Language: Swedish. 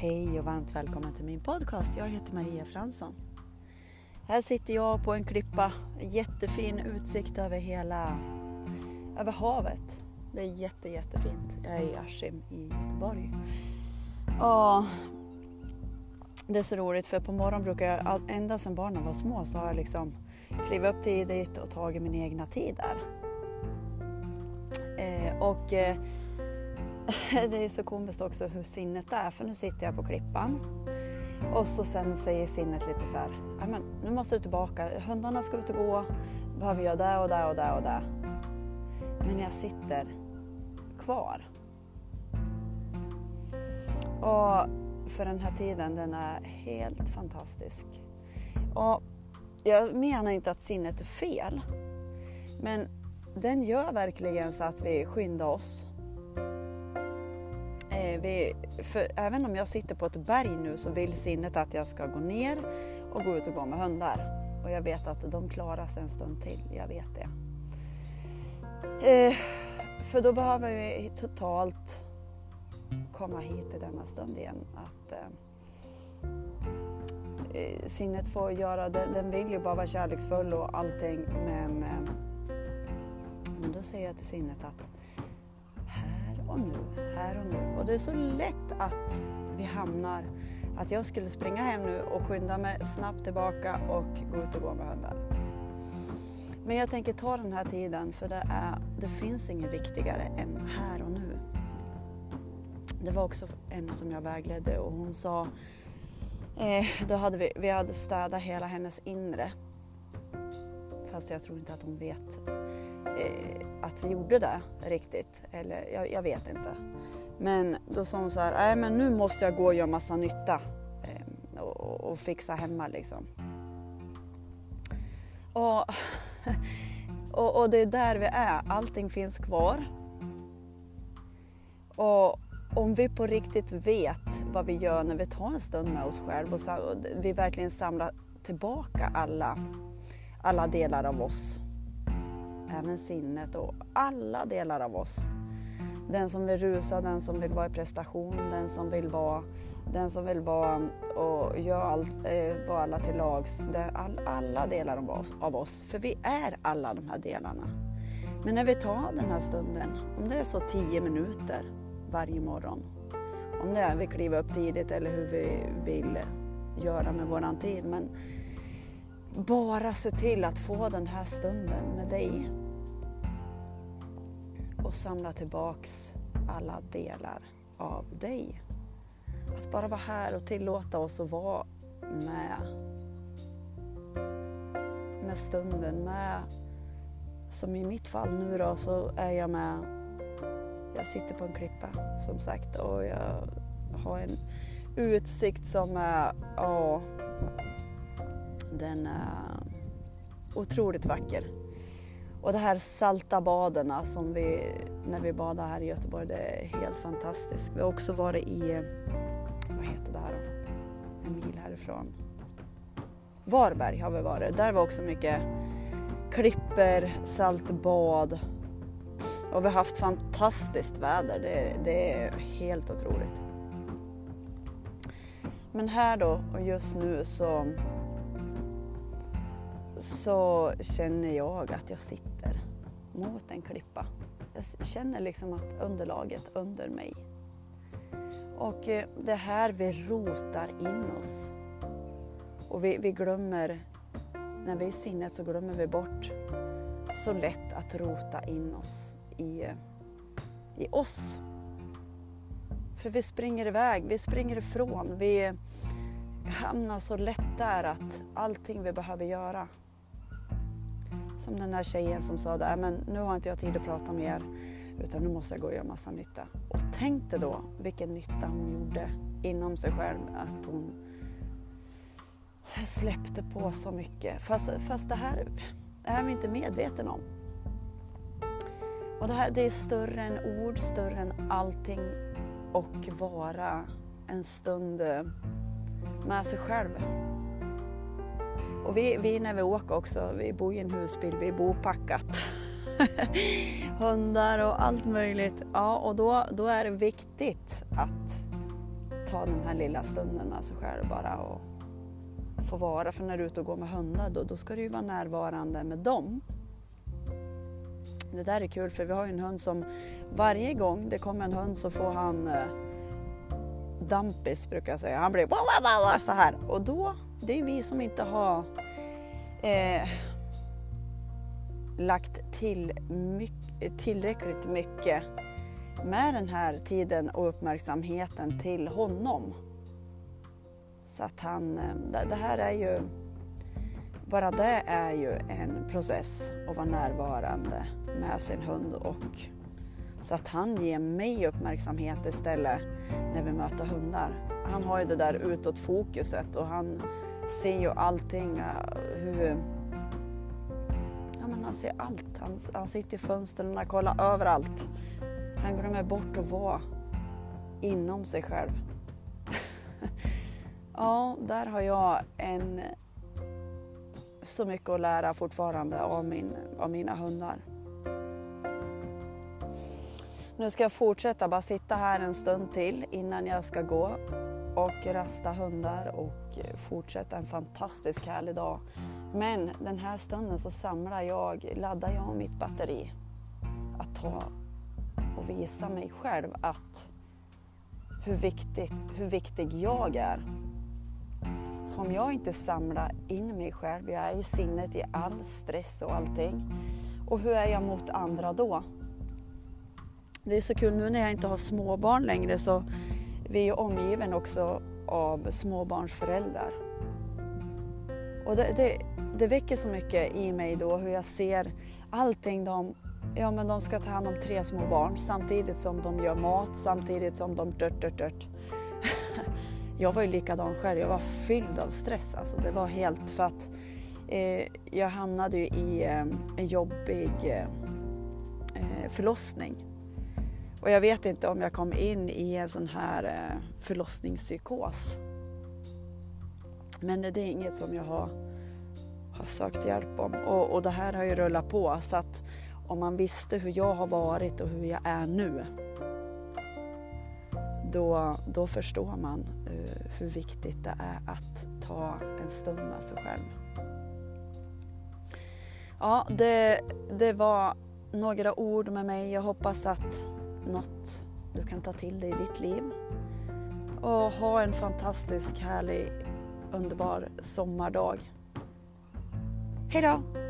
Hej och varmt välkommen till min podcast. Jag heter Maria Fransson. Här sitter jag på en klippa, jättefin utsikt över hela, över havet. Det är jätte, jättefint. Jag är i Askim i Göteborg. Och det är så roligt för på morgonen brukar jag, ända sedan barnen var små så har jag liksom klivit upp tidigt och tagit min egna tid där. Eh, och eh, det är så komiskt också hur sinnet är för nu sitter jag på klippan och så sen säger sinnet lite så här, men nu måste du tillbaka, hundarna ska ut och gå, behöver göra det och det och det och det. Men jag sitter kvar. Och för den här tiden, den är helt fantastisk. Och jag menar inte att sinnet är fel, men den gör verkligen så att vi skyndar oss Eh, vi, för även om jag sitter på ett berg nu så vill sinnet att jag ska gå ner och gå ut och gå med hundar. Och jag vet att de klarar sig en stund till, jag vet det. Eh, för då behöver vi totalt komma hit i denna stund igen. Att eh, eh sinnet får göra det, den vill ju bara vara kärleksfull och allting men, eh, men då säger jag till sinnet att här och nu, här och nu. Det är så lätt att vi hamnar att jag skulle springa hem nu och skynda mig snabbt tillbaka och gå ut och gå med hundar. Men jag tänker ta den här tiden för det, är, det finns inget viktigare än här och nu. Det var också en som jag vägledde och hon sa, eh, då hade vi, vi hade städat hela hennes inre. Fast jag tror inte att hon vet eh, att vi gjorde det riktigt. Eller jag, jag, vet inte. Men då sa hon så här, nej men nu måste jag gå och göra massa nytta ehm, och, och, fixa hemma liksom. Och, och, och, det är där vi är, allting finns kvar. Och om vi på riktigt vet vad vi gör när vi tar en stund med oss själva och vi verkligen samlar tillbaka alla, alla delar av oss även sinnet och alla delar av oss. Den som vill rusa, den som vill vara i prestation, den som vill vara den som vill vara och göra allt, eh, vara alla till lags. All, alla delar av oss, av oss, för vi är alla de här delarna. Men när vi tar den här stunden, om det är så tio minuter varje morgon, om det är vi kliver upp tidigt eller hur vi vill göra med våran tid, men bara se till att få den här stunden med dig och samla tillbaks alla delar av dig. Att bara vara här och tillåta oss att vara med. Med stunden, med som i mitt fall nu då så är jag med. Jag sitter på en klippa som sagt och jag har en utsikt som är, ja, den är otroligt vacker. Och det här salta baderna som vi, när vi badar här i Göteborg, det är helt fantastiskt. Vi har också varit i, vad heter det här då? En mil härifrån. Varberg har vi varit. Där var också mycket klipper, saltbad. Och vi har haft fantastiskt väder. Det, det är helt otroligt. Men här då och just nu så så känner jag att jag sitter mot en klippa. Jag känner liksom att underlaget under mig. Och eh, det här vi rotar in oss. Och vi, vi glömmer, när vi är i sinnet så glömmer vi bort så lätt att rota in oss i, i oss. För vi springer iväg, vi springer ifrån, vi hamnar så lätt där att allting vi behöver göra som den där tjejen som sa där, men nu har inte jag tid att prata med er utan nu måste jag gå och göra massa nytta. Och tänk dig då vilken nytta hon gjorde inom sig själv, att hon släppte på så mycket. Fast, fast det här är vi inte medvetna om. Och det här det är större än ord, större än allting och vara en stund med sig själv. Och vi, vi när vi åker också, vi bor i en husbil, vi bor packat. Hundar och allt möjligt. Ja, och då, då är det viktigt att ta den här lilla stunden med sig själv bara och få vara. För när du är ute och går med hundar då, då ska du ju vara närvarande med dem. Det där är kul för vi har ju en hund som varje gång det kommer en hund så får han eh, dampis brukar jag säga. Han blir så här och då, det är vi som inte har eh, lagt till mycket, tillräckligt mycket med den här tiden och uppmärksamheten till honom. Så att han, eh, det här är ju, bara det är ju en process att vara närvarande med sin hund och så att han ger mig uppmärksamhet istället när vi möter hundar. Han har ju det där utåt-fokuset och han ser ju allting, äh, hur... Ja men han ser allt. Han, han sitter i fönstren och kollar överallt. Han glömmer bort att vara inom sig själv. ja, där har jag en så mycket att lära fortfarande av, min, av mina hundar. Nu ska jag fortsätta bara sitta här en stund till innan jag ska gå och rasta hundar och fortsätta en fantastisk härlig dag. Men den här stunden så samlar jag, laddar jag mitt batteri att ta och visa mig själv att hur, viktigt, hur viktig jag är. För om jag inte samlar in mig själv, jag är i sinnet i all stress och allting. Och hur är jag mot andra då? Det är så kul nu när jag inte har småbarn längre så vi är omgiven också av småbarnsföräldrar. Och det, det, det väcker så mycket i mig då hur jag ser allting de Ja, men de ska ta hand om tre små barn samtidigt som de gör mat, samtidigt som de dört, dört, dört. Jag var ju likadan själv, jag var fylld av stress. Alltså, det var helt för att eh, jag hamnade ju i eh, en jobbig eh, eh förlossning. Och jag vet inte om jag kom in i en sån här eh, förlossningspsykos. Men det är inget som jag har, har sökt hjälp om. Och, och det här har ju rullat på så att om man visste hur jag har varit och hur jag är nu då, då förstår man uh, hur viktigt det är att ta en stund med sig själv. Ja, det, det var några ord med mig. Jag hoppas att du kan ta till dig i ditt liv. Och ha en fantastisk, härlig, underbar sommardag. Hej då!